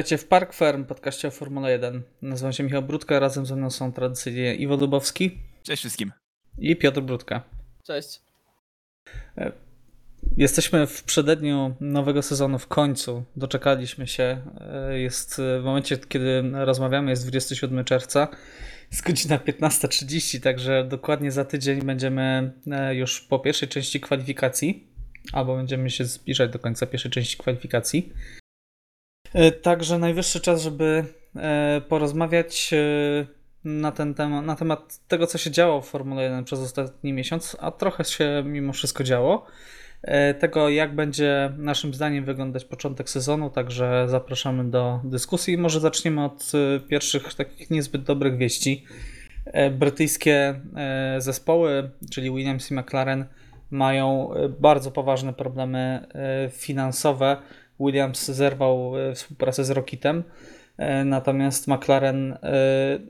Witajcie w Park Firm, podcaście o Formule 1. Nazywam się Michał Brudka, razem ze mną są tradycyjnie Iwo Dubowski. Cześć wszystkim. I Piotr Brudka. Cześć. E, jesteśmy w przededniu nowego sezonu, w końcu doczekaliśmy się. E, jest w momencie, kiedy rozmawiamy, jest 27 czerwca. Jest godzina 15.30, także dokładnie za tydzień będziemy e, już po pierwszej części kwalifikacji, albo będziemy się zbliżać do końca pierwszej części kwalifikacji. E, także najwyższy czas, żeby e, porozmawiać na ten temat, na temat tego, co się działo w Formule 1 przez ostatni miesiąc, a trochę się mimo wszystko działo. Tego, jak będzie naszym zdaniem wyglądać początek sezonu, także zapraszamy do dyskusji. Może zaczniemy od pierwszych takich niezbyt dobrych wieści. Brytyjskie zespoły, czyli Williams i McLaren, mają bardzo poważne problemy finansowe Williams zerwał e, współpracę z Rockitem, e, natomiast McLaren e,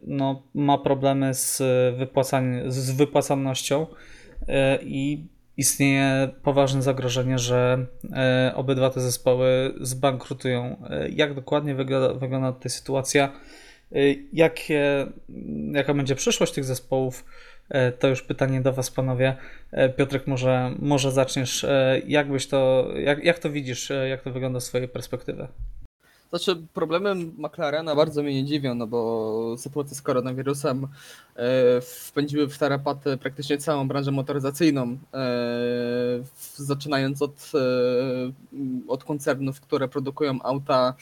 no, ma problemy z, z wypłacalnością i istnieje poważne zagrożenie, że obydwa te zespoły zbankrutują. Jak dokładnie wygląda, wygląda ta sytuacja? Jakie, jaka będzie przyszłość tych zespołów? E, to już pytanie do Was, panowie. E, Piotrek, może, może zaczniesz. E, jak byś to, jak, jak to widzisz, jak to wygląda z Twojej perspektywy? Znaczy, problemem McLarena bardzo mnie nie dziwią, no bo sytuacja z koronawirusem wpędziły w tarapaty praktycznie całą branżę motoryzacyjną, zaczynając od, od koncernów, które produkują auta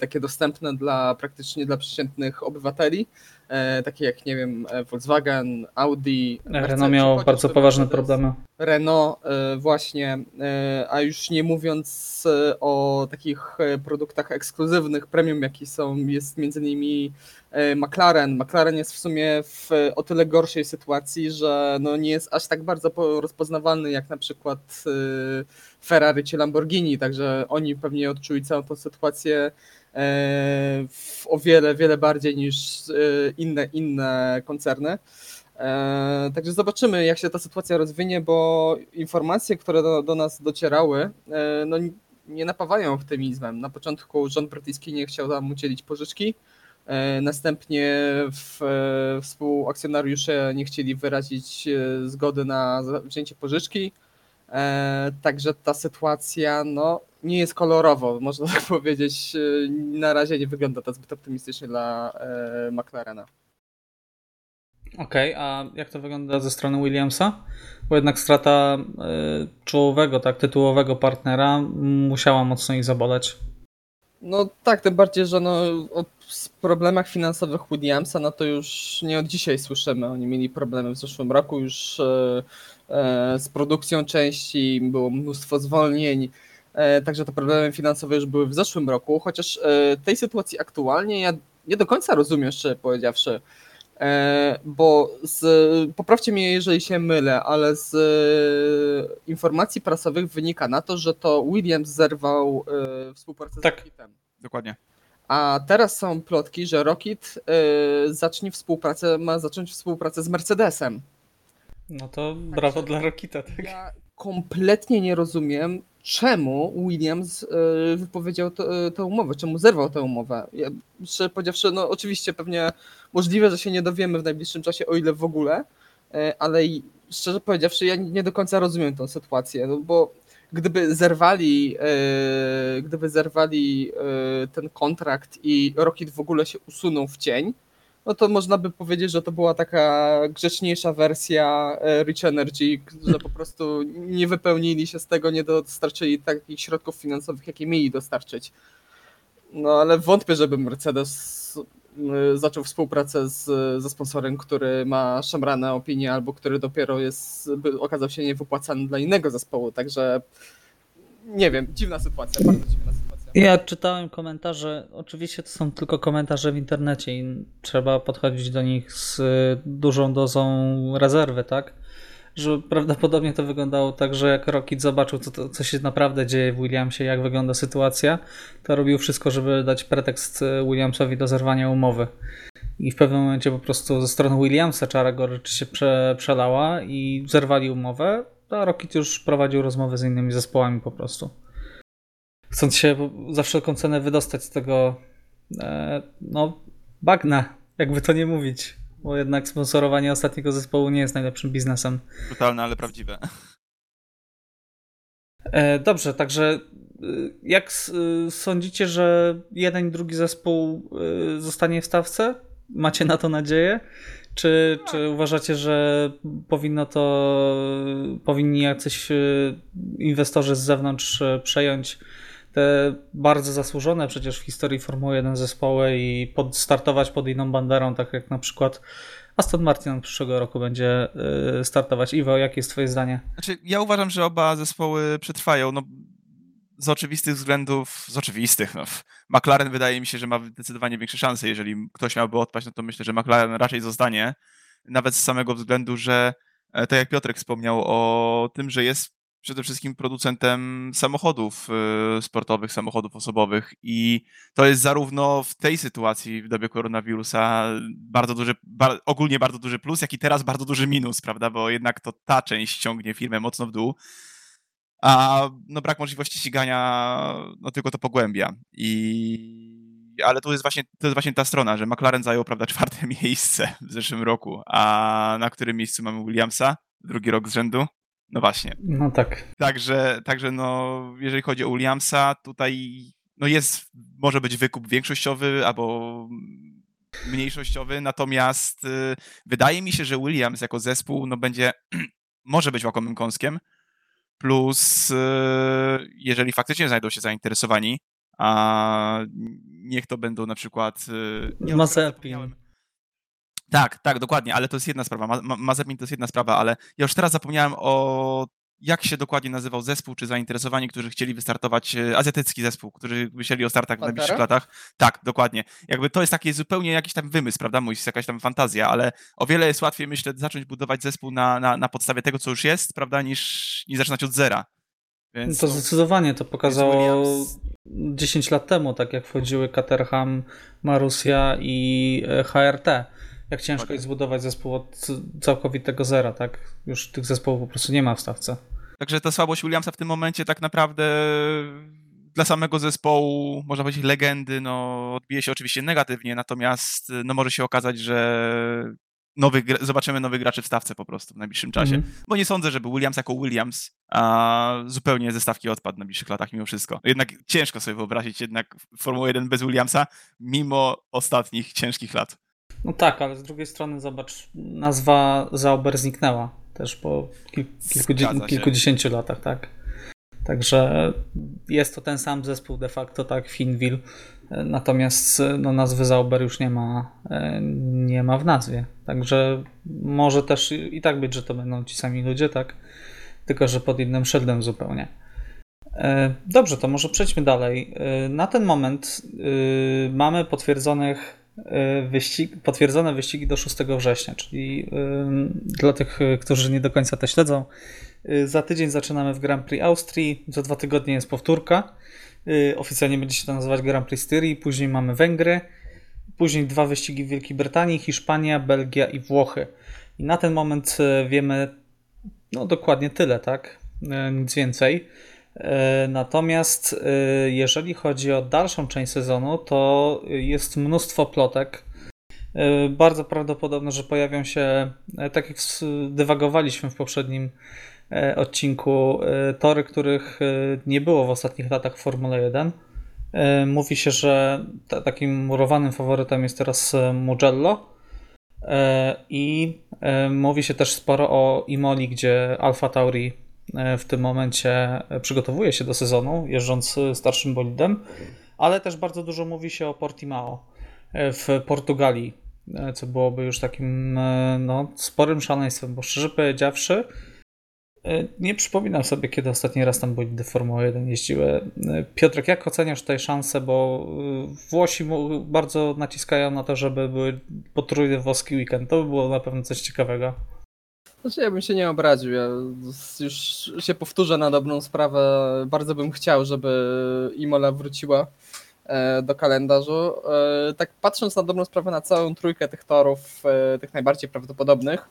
takie dostępne dla praktycznie dla przeciętnych obywateli, takie jak, nie wiem, e, Volkswagen, Audi. Renault miał bardzo poważne problemy. Renault e, właśnie, a już nie mówiąc o takich produktach ekskluzywnych, premium, jakie są, jest między innymi McLaren. McLaren jest w sumie w o tyle gorszej sytuacji, że no nie jest aż tak bardzo rozpoznawalny jak na przykład Ferrari czy Lamborghini, także oni pewnie odczuli całą tą sytuację E, o wiele, wiele bardziej niż e, inne, inne koncerny. E, także zobaczymy, jak się ta sytuacja rozwinie, bo informacje, które do, do nas docierały, no, nie napawają optymizmem. Na początku rząd brytyjski nie chciał nam udzielić pożyczki, następnie w, współakcjonariusze nie chcieli wyrazić zgody na wzięcie pożyczki. Także ta sytuacja no, nie jest kolorowo, można tak powiedzieć. E, na razie nie wygląda to zbyt optymistycznie dla e, McLarena. Okej, okay, a jak to wygląda ze strony Williamsa? Bo jednak strata czołowego, tak, tytułowego partnera musiała mocno ich zaboleć. No tak, tym bardziej, że no, o problemach finansowych Williamsa, no to już nie od dzisiaj słyszymy. Oni mieli problemy w zeszłym roku już z produkcją części, było mnóstwo zwolnień. E, także te problemy finansowe już były w zeszłym roku, chociaż e, tej sytuacji aktualnie ja nie do końca rozumiem, szczerze powiedziawszy, e, bo z, poprawcie mnie, jeżeli się mylę, ale z informacji prasowych wynika na to, że to Williams zerwał współpracę tak, z Rockitem. Dokładnie. A teraz są plotki, że Rocket zacznie współpracę, ma zacząć współpracę z Mercedesem. No to brawo Także dla Rockita, tak? Ja kompletnie nie rozumiem, czemu Williams e, wypowiedział e, tę umowę, czemu zerwał tę umowę. Ja, szczerze powiedziawszy, no oczywiście pewnie możliwe, że się nie dowiemy w najbliższym czasie, o ile w ogóle, e, ale szczerze powiedziawszy, ja nie do końca rozumiem tę sytuację, no bo gdyby zerwali, gdyby zerwali ten kontrakt i Rocket w ogóle się usunął w cień, no to można by powiedzieć, że to była taka grzeczniejsza wersja e, Rich Energy, że po prostu nie wypełnili się z tego, nie dostarczyli takich środków finansowych, jakie mieli dostarczyć. No ale wątpię, żeby Mercedes e, zaczął współpracę z, ze sponsorem, który ma szemrane opinie albo który dopiero jest, okazał się niewypłacany dla innego zespołu, także nie wiem, dziwna sytuacja, bardzo dziwna. Ja czytałem komentarze, oczywiście to są tylko komentarze w internecie i trzeba podchodzić do nich z dużą dozą rezerwy, tak? Że prawdopodobnie to wyglądało tak, że jak Rocket zobaczył, co, co się naprawdę dzieje w Williamsie, jak wygląda sytuacja, to robił wszystko, żeby dać pretekst Williamsowi do zerwania umowy. I w pewnym momencie po prostu ze strony Williamsa czara goryczy się prze, przelała i zerwali umowę, a Rocket już prowadził rozmowy z innymi zespołami po prostu chcąc się za wszelką cenę wydostać z tego, no, bagna, jakby to nie mówić, bo jednak sponsorowanie ostatniego zespołu nie jest najlepszym biznesem. Brutalne, ale prawdziwe. Dobrze, także jak sądzicie, że jeden i drugi zespół zostanie w stawce? Macie na to nadzieję? Czy, czy uważacie, że powinno to, powinni jacyś inwestorzy z zewnątrz przejąć bardzo zasłużone przecież w historii Formuły 1 zespoły i pod, startować pod inną banderą, tak jak na przykład Aston Martin od przyszłego roku będzie startować. Iwo, jakie jest twoje zdanie? Znaczy, ja uważam, że oba zespoły przetrwają. No, z oczywistych względów, z oczywistych, no, McLaren wydaje mi się, że ma zdecydowanie większe szanse. Jeżeli ktoś miałby odpaść, no to myślę, że McLaren raczej zostanie. Nawet z samego względu, że e, tak jak Piotrek wspomniał o tym, że jest przede wszystkim producentem samochodów e, sportowych, samochodów osobowych i to jest zarówno w tej sytuacji w dobie koronawirusa bardzo duży, ogólnie bardzo duży plus, jak i teraz bardzo duży minus, prawda, bo jednak to ta część ciągnie firmę mocno w dół a no, brak możliwości ścigania no, tylko to pogłębia. I ale tu jest właśnie, to jest właśnie ta strona, że McLaren zajął prawda, czwarte miejsce w zeszłym roku, a na którym miejscu mamy Williamsa? Drugi rok z rzędu? No właśnie. No tak. Także, także no, jeżeli chodzi o Williamsa, tutaj no jest, może być wykup większościowy albo mniejszościowy, natomiast y, wydaje mi się, że Williams jako zespół no, będzie, może być łakomym kąskiem, Plus, e, jeżeli faktycznie znajdą się zainteresowani, a niech to będą na przykład. Nie Mazepin. Tak, tak, dokładnie, ale to jest jedna sprawa. Ma Mazepin to jest jedna sprawa, ale ja już teraz zapomniałem o jak się dokładnie nazywał zespół, czy zainteresowani, którzy chcieli wystartować, e, azjatycki zespół, którzy myśleli o startach Pantera? w najbliższych latach. Tak, dokładnie. Jakby to jest taki zupełnie jakiś tam wymysł, prawda, mój, jakaś tam fantazja, ale o wiele jest łatwiej, myślę, zacząć budować zespół na, na, na podstawie tego, co już jest, prawda, niż, niż zaczynać od zera. Więc, to zdecydowanie to pokazało Williams... 10 lat temu, tak jak wchodziły Caterham, Marussia i e, HRT jak ciężko okay. jest zbudować zespół od całkowitego zera, tak? Już tych zespołów po prostu nie ma w stawce. Także ta słabość Williamsa w tym momencie tak naprawdę dla samego zespołu, można powiedzieć legendy, no odbije się oczywiście negatywnie, natomiast no może się okazać, że nowy, zobaczymy nowych graczy w stawce po prostu w najbliższym czasie. Mm. Bo nie sądzę, żeby Williams jako Williams a zupełnie ze stawki odpadł w najbliższych latach mimo wszystko. Jednak ciężko sobie wyobrazić jednak Formułę 1 bez Williamsa, mimo ostatnich ciężkich lat. No tak, ale z drugiej strony zobacz, nazwa Zauber zniknęła też po kil, kilkudziesięciu latach, tak. Także jest to ten sam zespół de facto, tak, Finville, natomiast no, nazwy Zauber już nie ma, nie ma w nazwie. Także może też i tak być, że to będą ci sami ludzie, tak, tylko że pod innym szyldem zupełnie. E, dobrze, to może przejdźmy dalej. E, na ten moment e, mamy potwierdzonych wyścig, potwierdzone wyścigi do 6 września, czyli y, dla tych, którzy nie do końca to śledzą, za tydzień zaczynamy w Grand Prix Austrii, za dwa tygodnie jest powtórka. Oficjalnie będzie się to nazywać Grand Prix Styrii, później mamy Węgry, później dwa wyścigi w Wielkiej Brytanii, Hiszpania, Belgia i Włochy. I na ten moment wiemy no dokładnie tyle, tak? Nic więcej. E, natomiast e, jeżeli chodzi o dalszą część sezonu, to jest mnóstwo plotek. E, bardzo prawdopodobne, że pojawią się, tak jak dywagowaliśmy w poprzednim odcinku, tory, których nie było w ostatnich latach w Formule 1. Mówi się, że takim murowanym faworytem jest teraz Mugello. I mówi się też sporo o Imoli, gdzie Alfa Tauri w tym momencie przygotowuje się do sezonu, jeżdżąc starszym bolidem, ale też bardzo dużo mówi się o Portimao e, w Portugalii, e, co byłoby już takim no, sporym szaleństwem, bo szczerze powiedziawszy, nie przypominam sobie, kiedy ostatni raz tam bolidy Formuły 1 jeździły. Piotrek, jak oceniasz tutaj szanse, bo Włosi bardzo naciskają na to, żeby były potrójny włoski weekend. To by było na pewno coś ciekawego. Znaczy ja bym się nie obraził. Ja już się powtórzę na dobrą sprawę. Bardzo bym chciał, żeby Imola wróciła e, do kalendarzu. E, tak patrząc na dobrą sprawę na całą trójkę tych torów, e, tych najbardziej prawdopodobnych,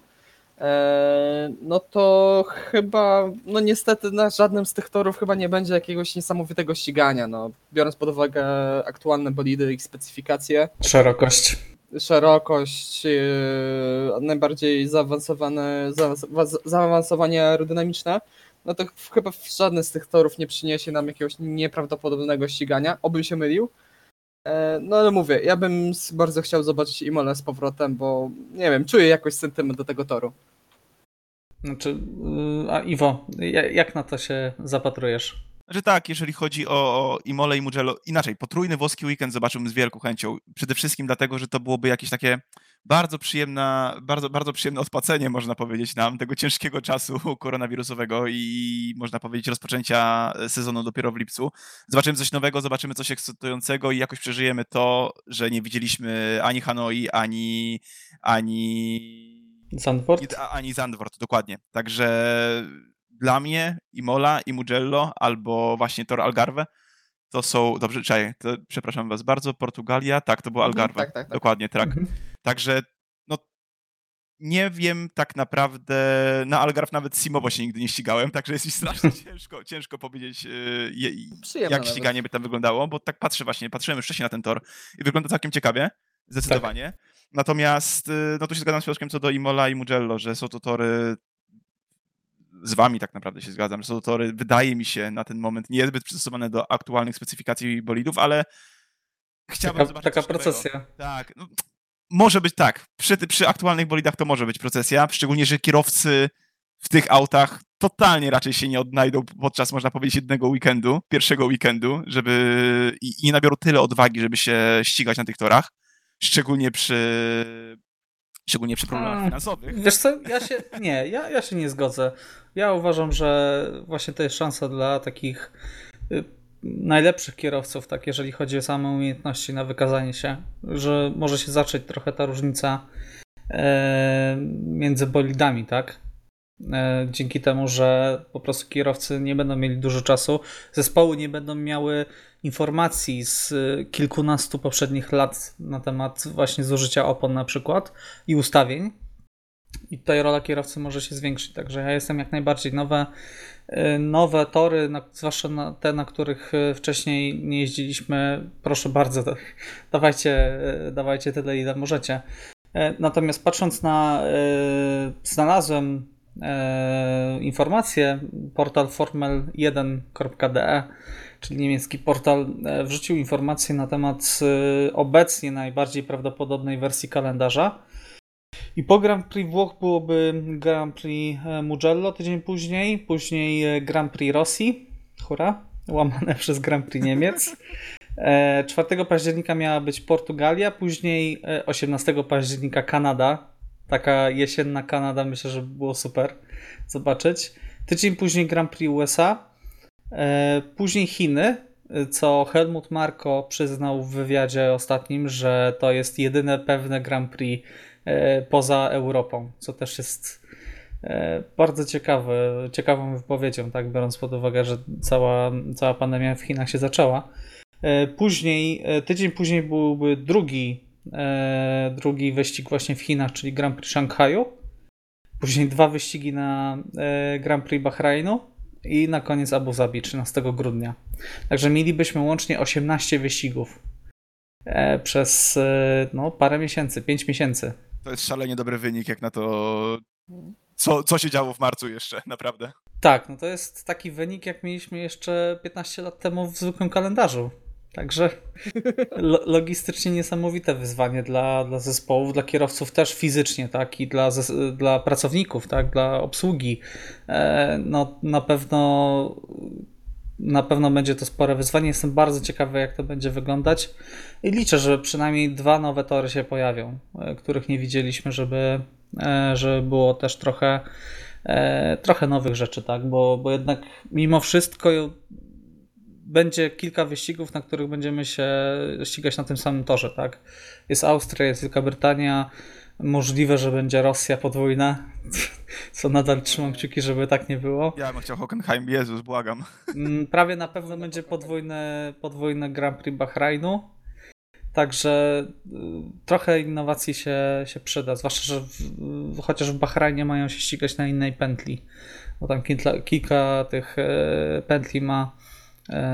no to chyba, no niestety na żadnym z tych torów chyba nie będzie jakiegoś niesamowitego ścigania, no, biorąc pod uwagę aktualne bolidy, ich specyfikacje. Szerokość. Szerokość, e, najbardziej zaawansowane, zaawansowanie aerodynamiczne, no to chyba żadne z tych torów nie przyniesie nam jakiegoś nieprawdopodobnego ścigania, obym się mylił. E, no ale mówię, ja bym bardzo chciał zobaczyć Imole z powrotem, bo nie wiem, czuję jakoś sentyment do tego toru. Znaczy, y, a Iwo, jak na to się zapatrujesz? Znaczy tak, jeżeli chodzi o, o Imole i Mugello, inaczej, potrójny włoski weekend zobaczyłbym z wielką chęcią. Przede wszystkim dlatego, że to byłoby jakieś takie bardzo przyjemna, bardzo, bardzo przyjemne odpłacenie, można powiedzieć nam, tego ciężkiego czasu koronawirusowego i można powiedzieć rozpoczęcia sezonu dopiero w lipcu. Zobaczymy coś nowego, zobaczymy coś ekscytującego i jakoś przeżyjemy to, że nie widzieliśmy ani Hanoi, ani ani Zandvoort? Ani Zandvoort, dokładnie. Także dla mnie Imola i Mugello albo właśnie Tor Algarve to są, dobrze, czekaj, to, przepraszam was bardzo, Portugalia, tak, to było mhm, Algarve, tak, tak, tak. dokładnie, tak. Mhm. Także, no, nie wiem tak naprawdę, na Algarve nawet Simowo się nigdy nie ścigałem, także jest mi strasznie ciężko, ciężko powiedzieć, y, je, jak nawet. ściganie by tam wyglądało, bo tak patrzę właśnie, patrzyłem już wcześniej na ten tor i wygląda całkiem ciekawie, zdecydowanie. Tak. Natomiast, y, no tu się zgadzam z Piotrkiem co do Imola i Mugello, że są to tory z wami tak naprawdę się zgadzam, że są to tory, wydaje mi się, na ten moment niezbyt przystosowane do aktualnych specyfikacji bolidów, ale chciałbym taka, zobaczyć Taka procesja. Nowego. Tak, no, może być tak. Przy, przy aktualnych bolidach to może być procesja, szczególnie, że kierowcy w tych autach totalnie raczej się nie odnajdą podczas, można powiedzieć, jednego weekendu, pierwszego weekendu, żeby i, i nie nabiorą tyle odwagi, żeby się ścigać na tych torach. Szczególnie przy, szczególnie przy problemach finansowych. Wiesz co, ja się, nie, ja, ja się nie zgodzę. Ja uważam, że właśnie to jest szansa dla takich y, najlepszych kierowców, tak jeżeli chodzi o same umiejętności na wykazanie się, że może się zacząć trochę ta różnica e, między bolidami, tak? E, dzięki temu, że po prostu kierowcy nie będą mieli dużo czasu, zespoły nie będą miały informacji z kilkunastu poprzednich lat na temat właśnie zużycia opon na przykład i ustawień. I tutaj rola kierowcy może się zwiększyć. Także ja jestem jak najbardziej nowe, e, nowe tory, zwłaszcza te, na których e, wcześniej nie jeździliśmy. Proszę bardzo, dawajcie, dawajcie tyle, ile możecie. Natomiast patrząc na, znalazłem e, informacje, portal formel1.de, czyli niemiecki portal, e, wrzucił informacje na temat e, obecnie najbardziej prawdopodobnej wersji kalendarza. I po Grand Prix Włoch byłoby Grand Prix Mugello tydzień później, później Grand Prix Rosji, hura, łamane przez Grand Prix Niemiec. 4 października miała być Portugalia, później 18 października Kanada, Taka jesienna Kanada, myślę, że było super zobaczyć. Tydzień później Grand Prix USA, e, później Chiny, co Helmut Marko przyznał w wywiadzie ostatnim, że to jest jedyne pewne Grand Prix e, poza Europą, co też jest e, bardzo ciekawe, ciekawą wypowiedzią, tak, biorąc pod uwagę, że cała, cała pandemia w Chinach się zaczęła. Później, tydzień później byłby drugi e, drugi wyścig właśnie w Chinach, czyli Grand Prix Szanghaju. Później dwa wyścigi na e, Grand Prix Bahrainu i na koniec Abu Zabi 13 grudnia. Także mielibyśmy łącznie 18 wyścigów e, przez e, no, parę miesięcy, 5 miesięcy. To jest szalenie dobry wynik, jak na to, co, co się działo w marcu jeszcze, naprawdę. Tak, no to jest taki wynik, jak mieliśmy jeszcze 15 lat temu w zwykłym kalendarzu. Także logistycznie niesamowite wyzwanie dla, dla zespołów, dla kierowców też fizycznie, tak, i dla, dla pracowników, tak, dla obsługi. E, no, na pewno na pewno będzie to spore wyzwanie. Jestem bardzo ciekawy, jak to będzie wyglądać. I liczę, że przynajmniej dwa nowe tory się pojawią, e, których nie widzieliśmy, żeby, e, żeby było też trochę, trochę nowych rzeczy, tak? Bo, bo jednak mimo wszystko będzie kilka wyścigów, na których będziemy się ścigać na tym samym torze, tak? Jest Austria, jest Wielka Brytania, możliwe, że będzie Rosja podwójna, co nadal trzymam kciuki, żeby tak nie było. Ja bym chciał Hockenheim, Jezus, błagam. Mm, prawie na pewno będzie podwójne, podwójne Grand Prix Bahrainu. Także y, trochę innowacji się, się przyda, zwłaszcza, że w, chociaż w Bahrajnie mają się ścigać na innej pętli, bo tam kilka, kilka tych e, pętli ma,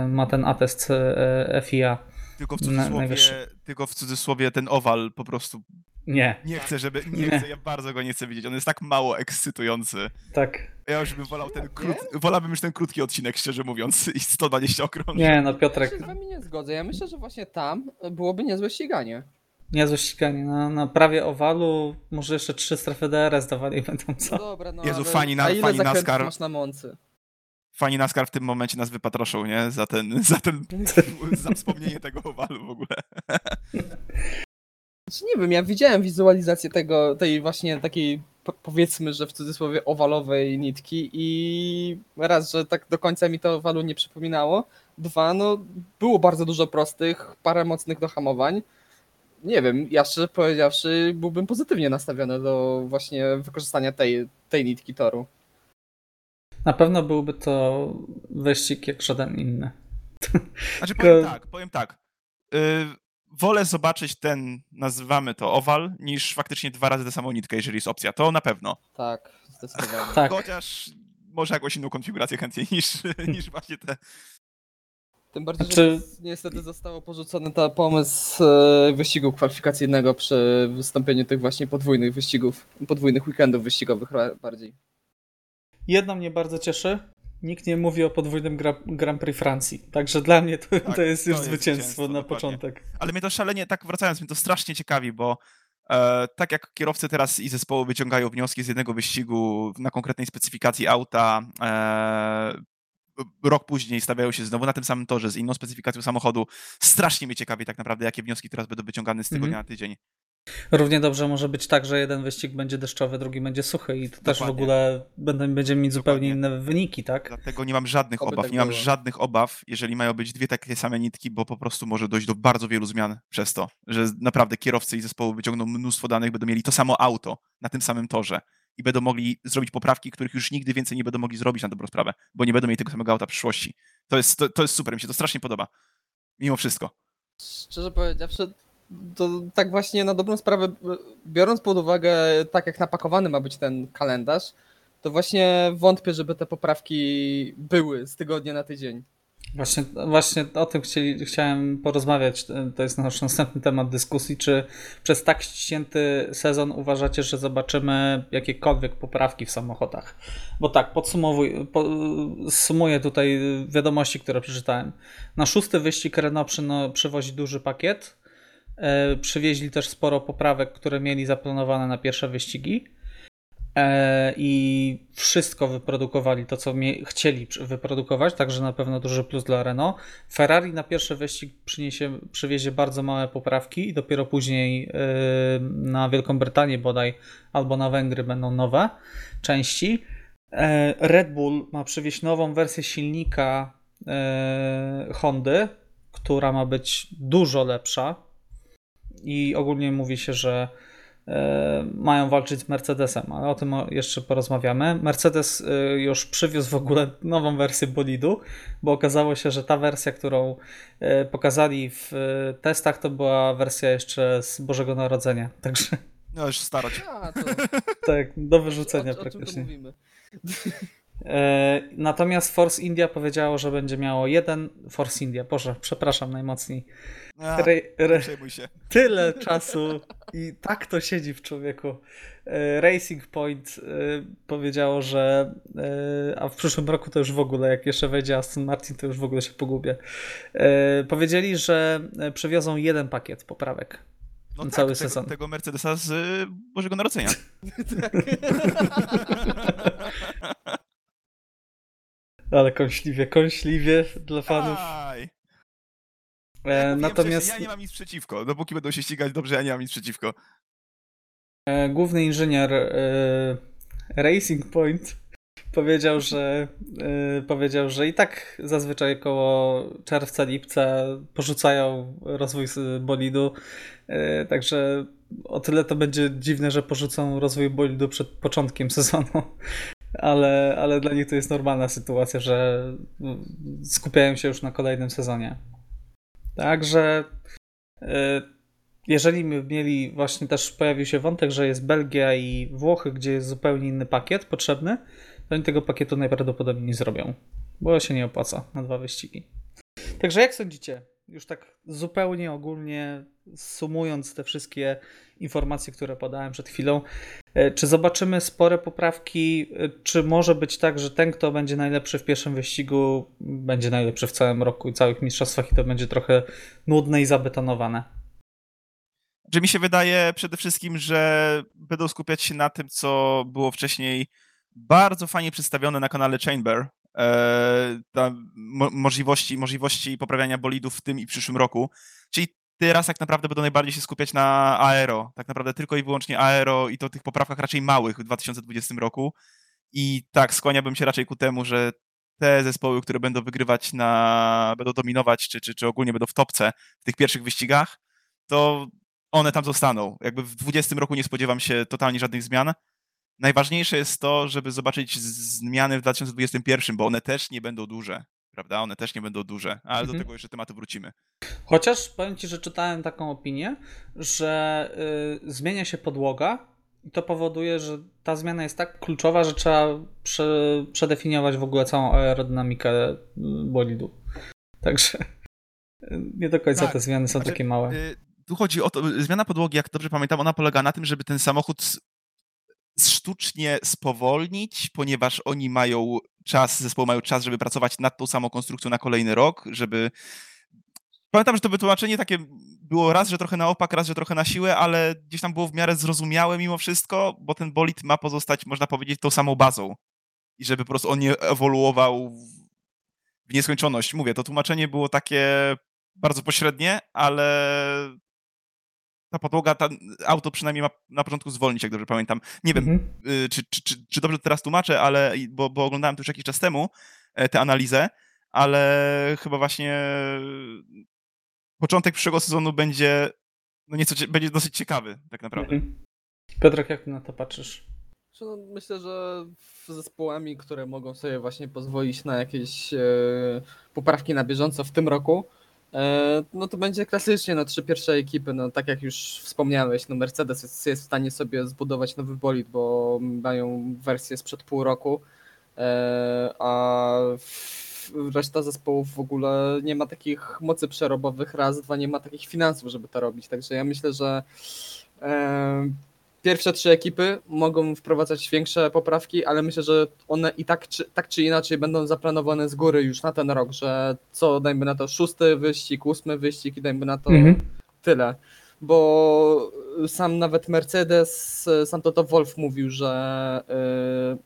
ma ten atest e, FIA. Tylko w, cudzysłowie, tylko w cudzysłowie ten owal po prostu nie. Nie chcę, żeby. Nie, nie, chcę, ja bardzo go nie chcę widzieć. On jest tak mało ekscytujący. Tak. Ja już bym wolał ten krót, wolałbym już ten krótki odcinek, szczerze mówiąc, i 120 okrążeń. Nie, no Piotrek. Ja się z wami nie zgodzę. Ja myślę, że właśnie tam byłoby niezłe ściganie. Niezłe ściganie. Na, na prawie owalu może jeszcze trzy strefy DRS dawali będą co. No dobra, no Jezu, ale... fani, na, A ile fani NASCAR. masz na mący? Fani NASCAR w tym momencie nas wypatroszą, nie? Za ten, za ten, za wspomnienie tego owalu w ogóle. Znaczy, nie wiem, ja widziałem wizualizację tego, tej właśnie takiej powiedzmy, że w cudzysłowie owalowej nitki i raz, że tak do końca mi to owalu nie przypominało, dwa, no było bardzo dużo prostych, parę mocnych dohamowań. Nie wiem, ja szczerze powiedziawszy byłbym pozytywnie nastawiony do właśnie wykorzystania tej, tej nitki toru. Na pewno byłby to wyścig jak żaden inny. Znaczy powiem tak, powiem tak. Yy, wolę zobaczyć ten, nazywamy to owal, niż faktycznie dwa razy tę samą nitkę, jeżeli jest opcja. To na pewno. Tak, zdecydowanie. tak. Chociaż może jakąś inną konfigurację chętniej niż, niż właśnie te. Tym bardziej, że niestety zostało porzucony ten pomysł e, wyścigu kwalifikacyjnego przy wystąpieniu tych właśnie podwójnych wyścigów, podwójnych weekendów wyścigowych bardziej. Jedno mnie bardzo cieszy, nikt nie mówi o podwójnym gra, Grand Prix Francji. Także dla mnie to, tak, to jest już to zwycięstwo, jest zwycięstwo na dokładnie. początek. Ale mnie to szalenie, tak wracając, mnie to strasznie ciekawi, bo e, tak jak kierowcy teraz i zespoły wyciągają wnioski z jednego wyścigu na konkretnej specyfikacji auta, e, rok później stawiają się znowu na tym samym torze z inną specyfikacją samochodu. Strasznie mnie ciekawi tak naprawdę, jakie wnioski teraz będą wyciągane z tygodnia mm -hmm. na tydzień. Równie dobrze może być tak, że jeden wyścig będzie deszczowy, drugi będzie suchy i to Dokładnie. też w ogóle będą, będziemy mieć zupełnie inne wyniki, tak? Dlatego nie mam żadnych Oby obaw. Tak nie mam żadnych obaw, jeżeli mają być dwie takie same nitki, bo po prostu może dojść do bardzo wielu zmian przez to, że naprawdę kierowcy i zespoły wyciągną mnóstwo danych, będą mieli to samo auto na tym samym torze i będą mogli zrobić poprawki, których już nigdy więcej nie będą mogli zrobić na dobrą sprawę, bo nie będą mieli tego samego auta w przyszłości. To jest, to, to jest super, mi się to strasznie podoba. Mimo wszystko. Szczerze powiedziawszy, to tak właśnie na dobrą sprawę, biorąc pod uwagę, tak jak napakowany ma być ten kalendarz, to właśnie wątpię, żeby te poprawki były z tygodnia na tydzień. Właśnie, właśnie o tym chcieli, chciałem porozmawiać. To jest nasz następny temat dyskusji. Czy przez tak ścięty sezon uważacie, że zobaczymy jakiekolwiek poprawki w samochodach? Bo tak, podsumowuję, po, sumuję tutaj wiadomości, które przeczytałem. Na szósty wyścig Renault przywozi duży pakiet przywieźli też sporo poprawek, które mieli zaplanowane na pierwsze wyścigi. E, I wszystko wyprodukowali to, co chcieli wyprodukować, także na pewno duży plus dla Renault. Ferrari na pierwszy wyścig przyniesie, przywiezie bardzo małe poprawki i dopiero później e, na Wielką Brytanię bodaj albo na Węgry będą nowe części. Red Bull ma przywieźć nową wersję silnika Hondy, która ma być dużo lepsza i ogólnie mówi się, że e, mają walczyć z Mercedesem, ale o tym jeszcze porozmawiamy. Mercedes e, już przywiózł w ogóle nową wersję bolidu, bo okazało się, że ta wersja, którą e, pokazali w testach, to była wersja jeszcze z Bożego Narodzenia, także... No już starać. tak, do wyrzucenia o, praktycznie. O czym mówimy? E, natomiast Force India powiedziało, że będzie miało jeden. Force India, Boże, przepraszam najmocniej. A, re. Tyle czasu i tak to siedzi w człowieku. E, Racing Point e, powiedziało, że a w przyszłym roku to już w ogóle, jak jeszcze wejdzie Aston Martin, to już w ogóle się pogubię. Powiedzieli, że przewiozą jeden pakiet poprawek. No cały tak, sezon. Tego, tego Mercedesa z Bożego Narodzenia. tak. Ale kąśliwie, kąśliwie dla fanów. Aj. E, natomiast ja nie mam nic przeciwko. Dopóki będą się ścigać dobrze, ja nie mam nic przeciwko. E, główny inżynier e, Racing Point powiedział, że e, powiedział, że i tak zazwyczaj około czerwca, lipca porzucają rozwój bolidu. E, także o tyle to będzie dziwne, że porzucą rozwój bolidu przed początkiem sezonu ale, ale dla nich to jest normalna sytuacja, że skupiają się już na kolejnym sezonie. Także y, jeżeli mieli właśnie też pojawił się wątek, że jest Belgia i Włochy, gdzie jest zupełnie inny pakiet potrzebny, to oni tego pakietu najprawdopodobniej nie zrobią, bo się nie opłaca na dwa wyścigi. Także jak sądzicie? Już tak zupełnie ogólnie sumując te wszystkie informacje, które podałem przed chwilą, e, czy zobaczymy spore poprawki? E, czy może być tak, że ten, kto będzie najlepszy w pierwszym wyścigu, będzie najlepszy w całym roku i całych mistrzostwach i to będzie trochę nudne i zabetonowane? Że mi się wydaje przede wszystkim, że będą skupiać się na tym, co było wcześniej bardzo fajnie przedstawione na kanale Chamber. E, mo możliwości, możliwości poprawiania bolidów w tym i przyszłym roku. Czyli teraz tak naprawdę będą najbardziej się skupiać na aero. Tak naprawdę tylko i wyłącznie aero i to tych poprawkach raczej małych w 2020 roku. I tak, skłaniałbym się raczej ku temu, że te zespoły, które będą wygrywać na, będą dominować, czy, czy, czy ogólnie będą w topce w tych pierwszych wyścigach, to one tam zostaną. Jakby w 2020 roku nie spodziewam się totalnie żadnych zmian. Najważniejsze jest to, żeby zobaczyć zmiany w 2021, bo one też nie będą duże, prawda? One też nie będą duże, ale mhm. do tego jeszcze tematu wrócimy. Chociaż powiem Ci, że czytałem taką opinię, że y, zmienia się podłoga i to powoduje, że ta zmiana jest tak kluczowa, że trzeba prze, przedefiniować w ogóle całą aerodynamikę y, bolidu. Także y, nie do końca tak. te zmiany są znaczy, takie małe. Y, tu chodzi o to, zmiana podłogi, jak dobrze pamiętam, ona polega na tym, żeby ten samochód sztucznie spowolnić, ponieważ oni mają czas, zespoły mają czas, żeby pracować nad tą samą konstrukcją na kolejny rok, żeby Pamiętam, że to wytłumaczenie takie było raz, że trochę na opak, raz, że trochę na siłę, ale gdzieś tam było w miarę zrozumiałe mimo wszystko, bo ten bolid ma pozostać, można powiedzieć, tą samą bazą. I żeby po prostu on nie ewoluował w nieskończoność. Mówię, to tłumaczenie było takie bardzo pośrednie, ale ta podłoga, ta auto przynajmniej ma na początku zwolnić, jak dobrze pamiętam. Nie wiem, mhm. Y, czy, czy, czy, czy, dobrze teraz tłumaczę, ale bo, bo oglądałem to już jakiś czas temu e, tę analizę, ale chyba właśnie początek przyszłego sezonu będzie no nieco, będzie dosyć ciekawy tak naprawdę. Mhm. Piotrek, jak na to patrzysz? No, myślę, że zespołami, które mogą sobie właśnie pozwolić na jakieś e, poprawki na bieżąco w tym roku, no to będzie klasycznie no, trzy pierwsze ekipy, no tak jak już wspomniałeś, no Mercedes jest, jest w stanie sobie zbudować nowy bolid, bo mają wersję sprzed pół roku, e, a reszta zespołów w ogóle nie ma takich mocy przerobowych, raz, dwa, nie ma takich finansów, żeby to robić. Także ja myślę, że e, pierwsze trzy ekipy mogą wprowadzać większe poprawki, ale myślę, że one i tak czy, tak czy inaczej będą zaplanowane z góry już na ten rok, że co dajmy na to szósty wyścig, ósmy wyścig i dajmy na to mhm. tyle. Bo sam nawet Mercedes, sam Toto Wolf mówił, że yy,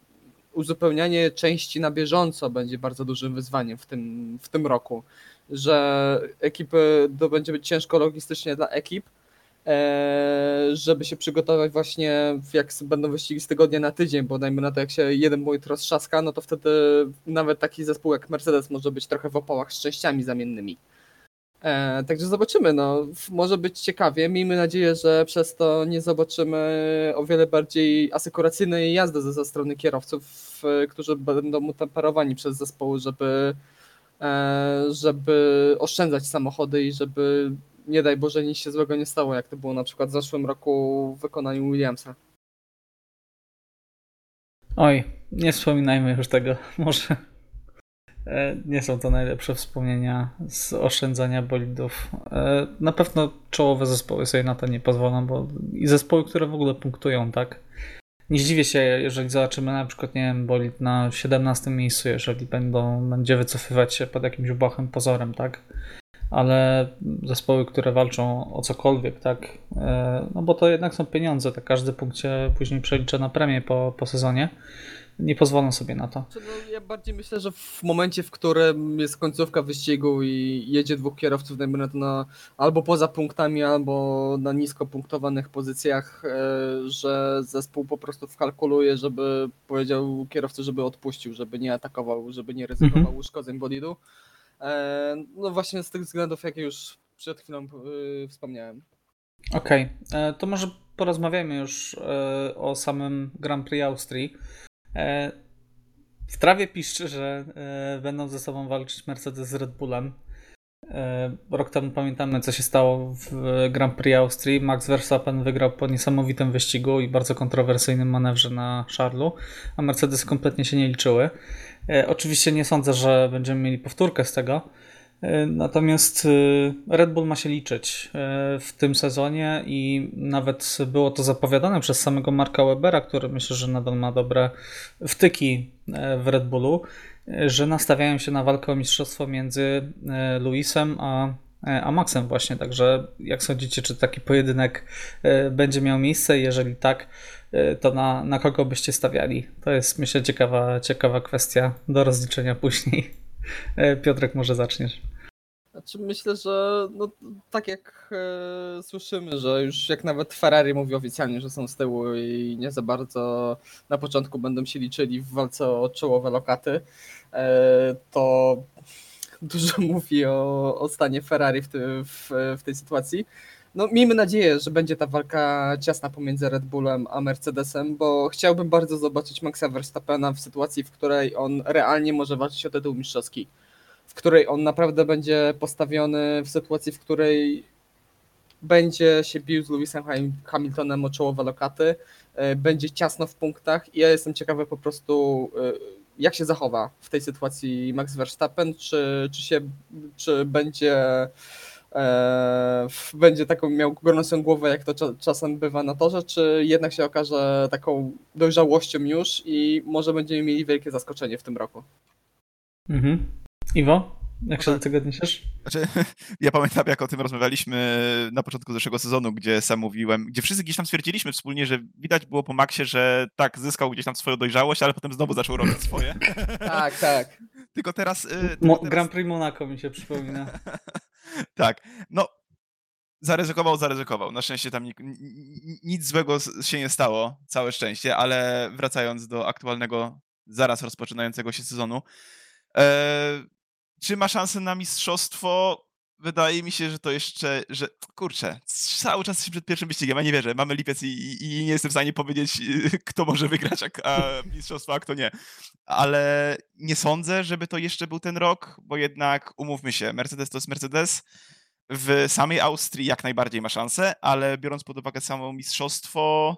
uzupełnianie części na bieżąco będzie bardzo dużym wyzwaniem w tym, w tym roku, że ekipy, to będzie być ciężko logistycznie dla ekip, żeby się przygotować właśnie jak będą wyścigi z tygodnia na tydzień, bo dajmy na to jak się jeden mój roztrzaska, no to wtedy nawet taki zespół jak Mercedes może być trochę w opałach z częściami zamiennymi. E, także zobaczymy, no, może być ciekawie. Miejmy nadzieję, że przez to nie zobaczymy o wiele bardziej asekuracyjnej jazdy ze, ze strony kierowców, e, którzy będą utemperowani przez zespoły, żeby, e, żeby oszczędzać samochody i żeby nie daj Boże nic się złego nie stało, jak to było na przykład w zeszłym roku w wykonaniu Williamsa. Oj, nie wspominajmy już tego. Może E, nie są to najlepsze wspomnienia z oszczędzania bolidów. E, na pewno czołowe zespoły sobie na to nie pozwolą, bo i zespoły, które w ogóle punktują, tak? Nie zdziwię się, jeżeli zobaczymy na przykład, nie wiem, bolid na 17 miejscu, jeżeli będą, będzie wycofywać się pod jakimś błahym pozorem, tak? Ale zespoły, które walczą o cokolwiek, tak? E, no bo to jednak są pieniądze, tak każdy punkt się później przelicza na premię po, po sezonie nie pozwolą sobie na to. Znaczy, no, ja bardziej myślę, że w momencie, w którym jest końcówka wyścigu i jedzie dwóch kierowców, dajmy na to na, albo poza punktami, albo na nisko punktowanych pozycjach, e, że zespół po prostu wkalkuluje, żeby powiedział kierowcy, żeby odpuścił, żeby nie atakował, żeby nie ryzykował mhm. uszkodzeń bolidu. E, no właśnie z tych względów, jakie już przed chwilą e, wspomniałem. Okej, okay. to może porozmawiamy już o samym Grand Prix Austrii. E, w trawie piszczy, że e, będą ze sobą walczyć Mercedes z Red Bullem. Rok temu pamiętamy, co się stało w Grand Prix Austrii. Max Verstappen wygrał po niesamowitym wyścigu i bardzo kontrowersyjnym manewrze na Charlu, a Mercedes kompletnie się nie liczyły. Oczywiście nie sądzę, że będziemy mieli powtórkę z tego, E, natomiast e, Red Bull ma się liczyć e, w tym sezonie i nawet było to zapowiadane przez samego Marka Webera, który myślę, że nadal ma dobre wtyki w Red Bullu, że nastawiają się na walkę o mistrzostwo między Luisem a, a Maxem właśnie. Także jak sądzicie, czy taki pojedynek będzie miał miejsce? Jeżeli tak, to na, na kogo byście stawiali? To jest myślę ciekawa, ciekawa kwestia do rozliczenia później. Piotrek, może zaczniesz. Znaczy myślę, że no, tak jak e, słyszymy, że już jak nawet Ferrari mówi oficjalnie, że są z tyłu i nie za bardzo na początku będą się liczyli w walce o czołowe lokaty, e, to dużo mówi o, o stanie Ferrari w, ty, w, w tej sytuacji. No, miejmy nadzieję, że będzie ta walka ciasna pomiędzy Red Bullem a Mercedesem, bo chciałbym bardzo zobaczyć Maxa Verstappena w sytuacji, w której on realnie może walczyć o tytuł mistrzowski w której on naprawdę będzie postawiony w sytuacji, w której będzie się bił z Lewisem Hamiltonem o czołowe lokaty, e, będzie ciasno w punktach i ja jestem ciekawy po prostu e, jak się zachowa w tej sytuacji Max Verstappen, czy, czy, się, czy będzie e, będzie taką miał gorącą głowę, jak to czasem bywa na torze, czy jednak się okaże taką dojrzałością już i może będziemy mieli wielkie zaskoczenie w tym roku. Mhm. Iwo, jak się do tego odniesiesz? Znaczy, ja pamiętam, jak o tym rozmawialiśmy na początku zeszłego sezonu, gdzie sam mówiłem, gdzie wszyscy gdzieś tam stwierdziliśmy wspólnie, że widać było po Maxie, że tak, zyskał gdzieś tam swoją dojrzałość, ale potem znowu zaczął robić swoje. tak, tak. Tylko teraz... Y, tylko Mo teraz... Grand Prix Monaco mi się przypomina. tak, no zaryzykował, zaryzykował. Na szczęście tam nic złego się nie stało, całe szczęście, ale wracając do aktualnego, zaraz rozpoczynającego się sezonu, e, czy ma szansę na mistrzostwo? Wydaje mi się, że to jeszcze, że kurczę, cały czas jesteśmy przed pierwszym wyścigiem, a nie wierzę. Mamy lipiec i, i, nie jestem w stanie powiedzieć, kto może wygrać a, a mistrzostwo, a kto nie. Ale nie sądzę, żeby to jeszcze był ten rok, bo jednak umówmy się, Mercedes to jest Mercedes. W samej Austrii jak najbardziej ma szansę, ale biorąc pod uwagę samo mistrzostwo,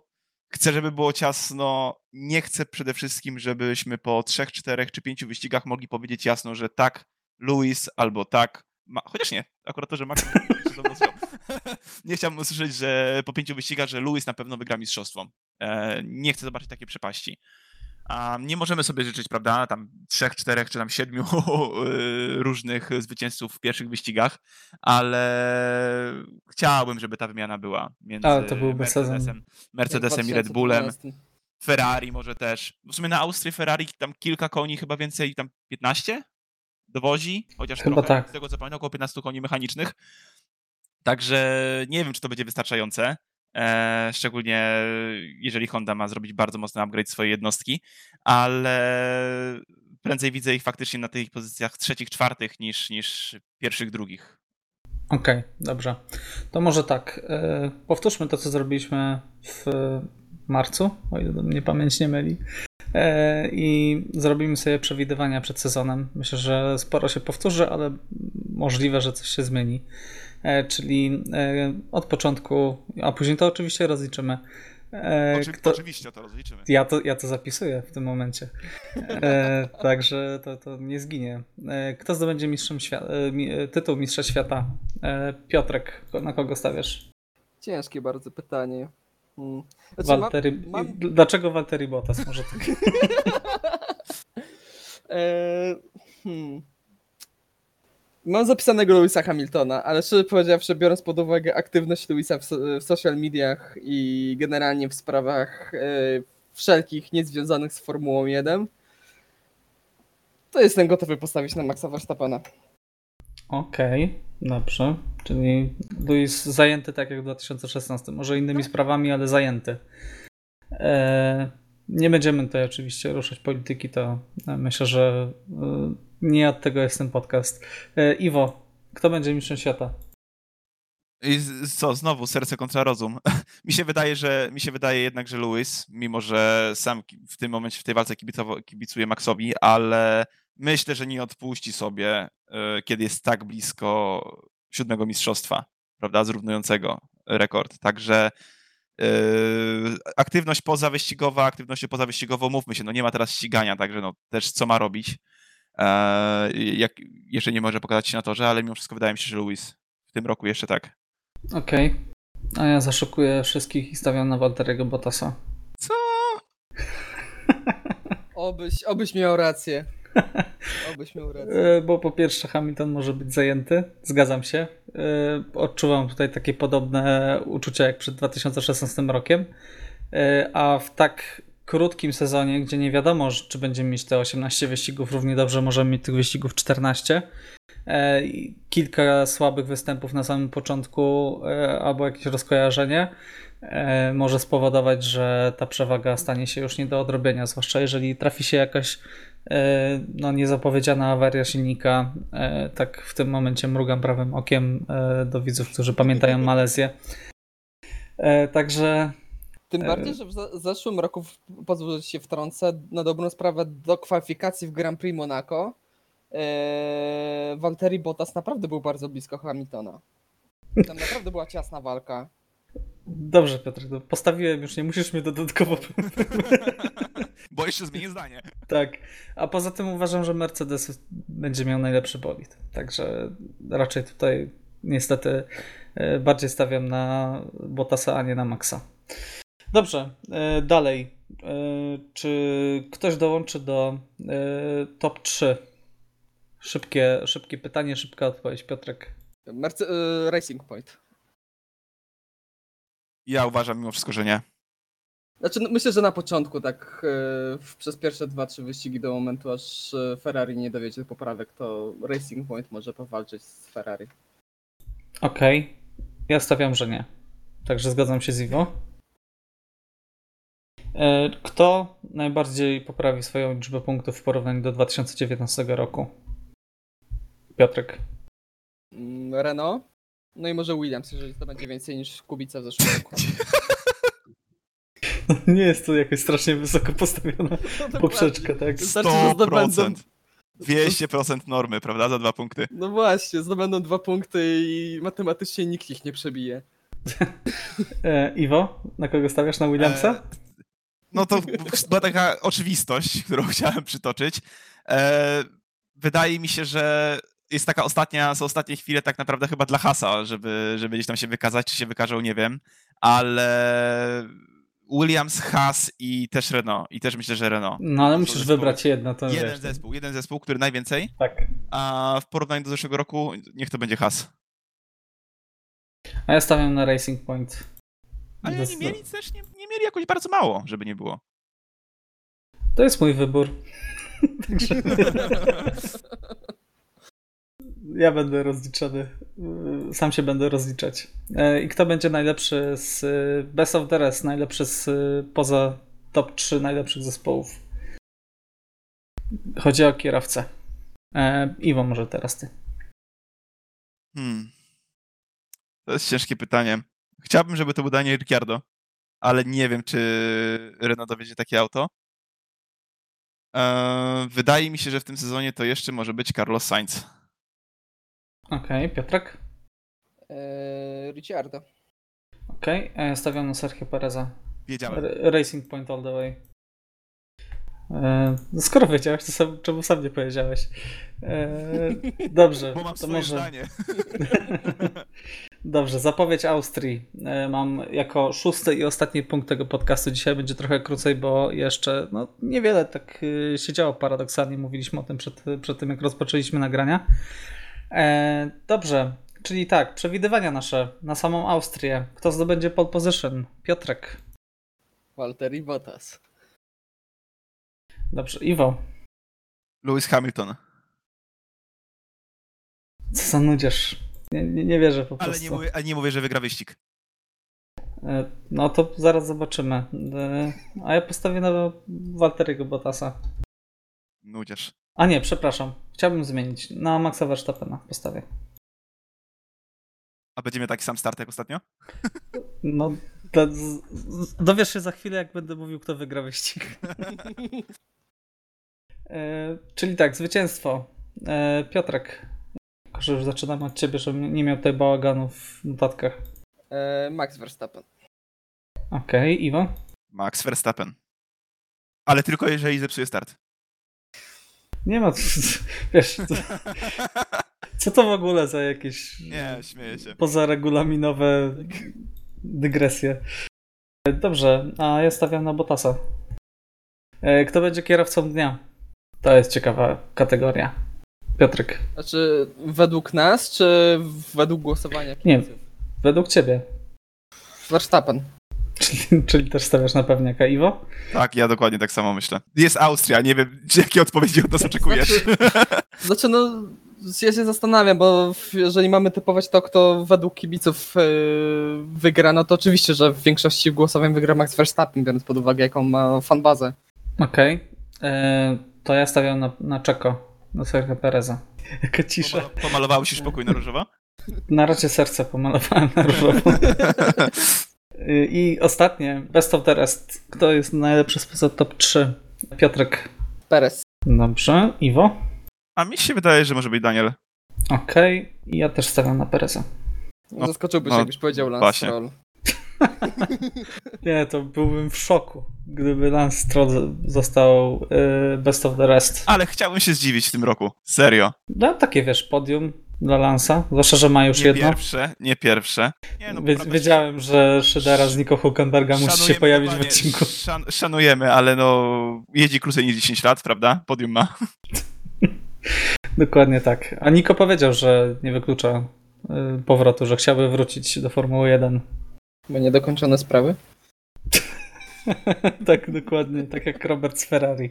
chcę, żeby było ciasno. Nie chcę przede wszystkim, żebyśmy po trzech, czterech czy pięciu wyścigach mogli powiedzieć jasno, że tak, Louis albo tak. Ma... Chociaż nie, akurat to, że Max nie chciałbym usłyszeć, że po pięciu wyścigach, że Louis na pewno wygra mistrzostwo. E, nie chcę zobaczyć takiej przepaści. A nie możemy sobie życzyć, prawda, tam trzech, czterech czy tam siedmiu y, różnych zwycięzców w pierwszych wyścigach, ale chciałbym, żeby ta wymiana była między to Mercedesem, Mercedesem i Red Bullem. Ferrari może też. W sumie na Austrii Ferrari tam kilka koni, chyba więcej, tam 15 dowozi, chociaż Chyba trochę, tak. z tego co pamiętam, około 15 koni mechanicznych. Także nie wiem, czy to będzie wystarczające. E, szczególnie jeżeli Honda ma zrobić bardzo mocny upgrade swojej jednostki, ale prędzej widzę ich faktycznie na tych pozycjach trzecich, czwartych niż, niż pierwszych, drugich. Okej, okay, dobrze. To może tak. E, powtórzmy to, co zrobiliśmy w marcu, o ile mnie pamięć nie myli. E, i zrobimy sobie przewidywania przed sezonem. Myślę, że sporo się powtórzy, ale możliwe, że coś się zmieni. E, czyli e, od początku, a później to oczywiście rozliczymy. Oczy, Kto... Oczywiście to rozliczymy. Ja to, ja to zapisuję w tym momencie. także to, to nie zginie. Kto zdobędzie mistrzem świata, tytuł Mistrza Świata? Piotrek, na kogo stawiasz? Ciężkie bardzo pytanie. Hmm. Znaczy, Waltery... mam, mam... Dlaczego Waltery Bottas? Może tak. e, hmm. Mam zapisanego Louisa Hamiltona, ale szczerze powiedziawszy, biorąc pod uwagę aktywność Louisa w, w social mediach i generalnie w sprawach e, wszelkich niezwiązanych z Formułą 1, to jestem gotowy postawić na Maxa Verstappena. Okej, okay, dobrze. Czyli Luis zajęty tak jak w 2016. Może innymi tak. sprawami, ale zajęty. E, nie będziemy tutaj oczywiście ruszać polityki, to myślę, że e, nie od tego jest ten podcast. E, Iwo, kto będzie mistrzem świata? I co, znowu serce kontra rozum. mi się wydaje, że mi się wydaje jednak, że Lewis, mimo że sam w tym momencie w tej walce kibicuje Maxowi, ale myślę, że nie odpuści sobie, e, kiedy jest tak blisko siódmego mistrzostwa, prawda, zrównującego rekord. Także yy, aktywność pozawyścigowa, aktywność pozawyścigową, mówmy się, no nie ma teraz ścigania, także no też co ma robić. Yy, jak, jeszcze nie może pokazać się na torze, ale mimo wszystko wydaje mi się, że Lewis w tym roku jeszcze tak. Okej. Okay. A ja zaszukuję wszystkich i stawiam na Walteriego Bottasa. Co? obyś, obyś miał rację. E, bo po pierwsze Hamilton może być zajęty, zgadzam się. E, odczuwam tutaj takie podobne uczucia jak przed 2016 rokiem. E, a w tak krótkim sezonie, gdzie nie wiadomo, czy będziemy mieć te 18 wyścigów, równie dobrze możemy mieć tych wyścigów 14. Kilka słabych występów na samym początku albo jakieś rozkojarzenie może spowodować, że ta przewaga stanie się już nie do odrobienia, zwłaszcza jeżeli trafi się jakaś no, niezapowiedziana awaria silnika. E, tak w tym momencie mrugam prawym okiem e, do widzów, którzy pamiętają Malezję. Także. Tym bardziej, że w zeszłym roku, pozwól, że się wtrącę, na dobrą sprawę do kwalifikacji w Grand Prix Monaco Walteri Bottas naprawdę był bardzo blisko Hamiltona. Tam naprawdę była ciasna walka. Dobrze, Piotr, postawiłem już, nie musisz mnie dodatkowo. Bo jeszcze zmienię zdanie. Tak, a poza tym uważam, że Mercedes będzie miał najlepszy bolid. Także raczej tutaj niestety e, bardziej stawiam na Bottasa, a nie na Maxa. Dobrze, e, dalej. E, czy ktoś dołączy do top 3? Szybkie, szybkie pytanie, szybka odpowiedź. Piotrek. Merce Racing Point. Ja uważam mimo wszystko, że nie. Znaczy, no, myślę, że na początku, tak yy, przez pierwsze dwa, trzy wyścigi do momentu, aż e, Ferrari nie dowiedzie poprawek, to Racing Point może powalczyć z Ferrari. Okej. Okay. Ja stawiam, że nie. Także zgadzam się z Iwo. E, kto najbardziej poprawi swoją liczbę punktów w porównaniu do 2019 roku? Piotrek. Mm, Renault. No i może Williams, jeżeli to będzie więcej niż Kubica w zeszłym roku. Nie jest to jakoś strasznie wysoko postawiona no poprzeczka, tak? 100%. 200% normy, prawda? Za dwa punkty. No właśnie, zdobędą dwa punkty i matematycznie nikt ich nie przebije. e, Iwo, na kogo stawiasz? Na Williamsa? E, no to była taka oczywistość, którą chciałem przytoczyć. E, wydaje mi się, że jest taka ostatnia, są ostatnie chwile tak naprawdę chyba dla Hasa, żeby, żeby gdzieś tam się wykazać, czy się wykażą, nie wiem, ale Williams, Haas i też Renault. I też myślę, że Renault. No ale musisz zespoły. wybrać jedno. To jeden wiesz, zespół, jeden zespół, który najwięcej. Tak. A w porównaniu do zeszłego roku, niech to będzie Haas. A ja stawiam na Racing Point. Ale oni mieli też nie, nie mieli jakoś bardzo mało, żeby nie było. To jest mój wybór. ja będę rozliczony. Y, sam się będę rozliczać. E, I kto będzie najlepszy z y, Best of the Rest, najlepszy z y, poza top 3 najlepszych zespołów? Chodzi o kierowcę. E, Iwo, może teraz ty. Hmm. To jest ciężkie pytanie. Chciałbym, żeby to był Daniel Ricciardo, ale nie wiem, czy Renault dowiedzie takie auto. E, wydaje mi się, że w tym sezonie to jeszcze może być Carlos Sainz. Okej, okay, Piotrek? Eee, Ricciardo. Okej, okay, stawiam na Sergio Pereza. Wiedziałem. Racing Point all the way. Eee, skoro wiedziałeś, to sam, czemu sam nie powiedziałeś? Eee, dobrze. Bo mam to swoje może... zdanie. Dobrze, zapowiedź Austrii. Eee, mam jako szósty i ostatni punkt tego podcastu. Dzisiaj będzie trochę krócej, bo jeszcze no, niewiele tak y, się działo paradoksalnie. Mówiliśmy o tym przed, przed tym, jak rozpoczęliśmy nagrania. E, dobrze, czyli tak, przewidywania nasze na samą Austrię. Kto zdobędzie pole position? Piotrek. Walter Bottas. Dobrze, Iwo. Lewis Hamilton. Co za nudziesz. Nie, nie, nie, wierzę po ale prostu. Nie mówię, ale nie mówię, że wygra wyścig. E, no to zaraz zobaczymy. E, a ja postawię na Walteriego Bottasa. Nudziesz. A nie, przepraszam. Chciałbym zmienić. Na Maxa Verstappena postawię. A będziemy taki sam start jak ostatnio? No, to dowiesz się za chwilę, jak będę mówił, kto wygra wyścig. E, czyli tak, zwycięstwo. E, Piotrek, że już zaczynamy od ciebie, żebym nie miał tutaj bałaganu w notatkach. E, Max Verstappen. Okej, okay, Iwo? Max Verstappen. Ale tylko jeżeli zepsuje start. Nie ma, wiesz, to, co to w ogóle za jakieś Nie, śmieję się. pozaregulaminowe dygresje. Dobrze, a ja stawiam na Botasa. E, kto będzie kierowcą dnia? To jest ciekawa kategoria. Piotrek. Znaczy, według nas, czy według głosowania? Nie, według ciebie. Verstappen. Czyli, czyli też stawiasz na pewniaka, Iwo? Tak, ja dokładnie tak samo myślę. Jest Austria, nie wiem, jakie odpowiedzi od nas oczekujesz. Znaczy, znaczy no, ja się zastanawiam, bo jeżeli mamy typować to, kto według kibiców yy, wygra, no to oczywiście, że w większości głosowań wygra Max Verstappen, biorąc pod uwagę, jaką ma fanbazę. Okej. Okay. E, to ja stawiam na, na Czeko, na Sergio Pereza. Jaka cisza. Pomalowałeś już pokój na różowo? Na razie serce pomalowałem na różowo. I ostatnie, best of the rest. Kto jest najlepszy spoza top 3? Piotrek. Perez. Dobrze. Iwo? A mi się wydaje, że może być Daniel. Okej. Okay. Ja też stawiam na Pereza. No, Zaskoczyłbyś, no, jakbyś powiedział Lance właśnie. Stroll. Nie, to byłbym w szoku, gdyby Lance Stroll został y, best of the rest. Ale chciałbym się zdziwić w tym roku. Serio. No, takie wiesz, podium dla Lansa, zwłaszcza, że ma już nie jedno. Nie pierwsze, nie pierwsze. Nie, no, wiedziałem, że Szydera z Niko Hulkenberga musi się pojawić w odcinku. Szan szanujemy, ale no jeździ krócej niż 10 lat, prawda? Podium ma. Dokładnie tak. A Niko powiedział, że nie wyklucza y, powrotu, że chciałby wrócić do Formuły 1. Bo niedokończone sprawy? tak, dokładnie. Tak jak Robert z Ferrari.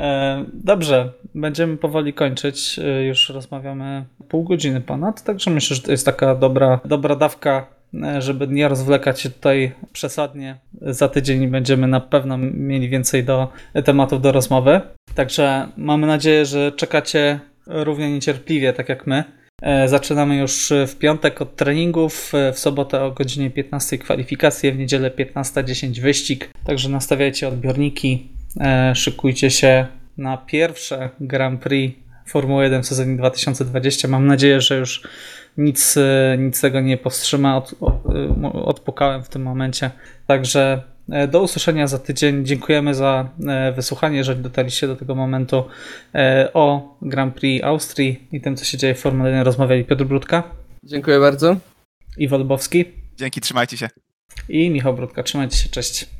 E, dobrze, będziemy powoli kończyć. E, już rozmawiamy pół godziny ponad, także myślę, że to jest taka dobra, dobra dawka, e, żeby nie rozwlekać się tutaj przesadnie. Za tydzień będziemy na pewno mieli więcej do tematów do rozmowy. Także mamy nadzieję, że czekacie równie niecierpliwie, tak jak my. Zaczynamy już w piątek od treningów, w sobotę o godzinie 15 kwalifikacje, w niedzielę 15.10 wyścig. Także nastawiajcie odbiorniki, szykujcie się na pierwsze Grand Prix Formuły 1 w sezonie 2020. Mam nadzieję, że już nic, e, nic tego nie powstrzyma. Od, e, odpukałem w tym momencie. Także do usłyszenia za tydzień. Dziękujemy za wysłuchanie, jeżeli dotarliście do tego momentu. O Grand Prix Austrii i tym, co się dzieje w Formule 1 rozmawiali Piotr Brudka. Dziękuję bardzo. Iwo Lubowski. Dzięki, trzymajcie się. I Michał Brudka. Trzymajcie się, cześć.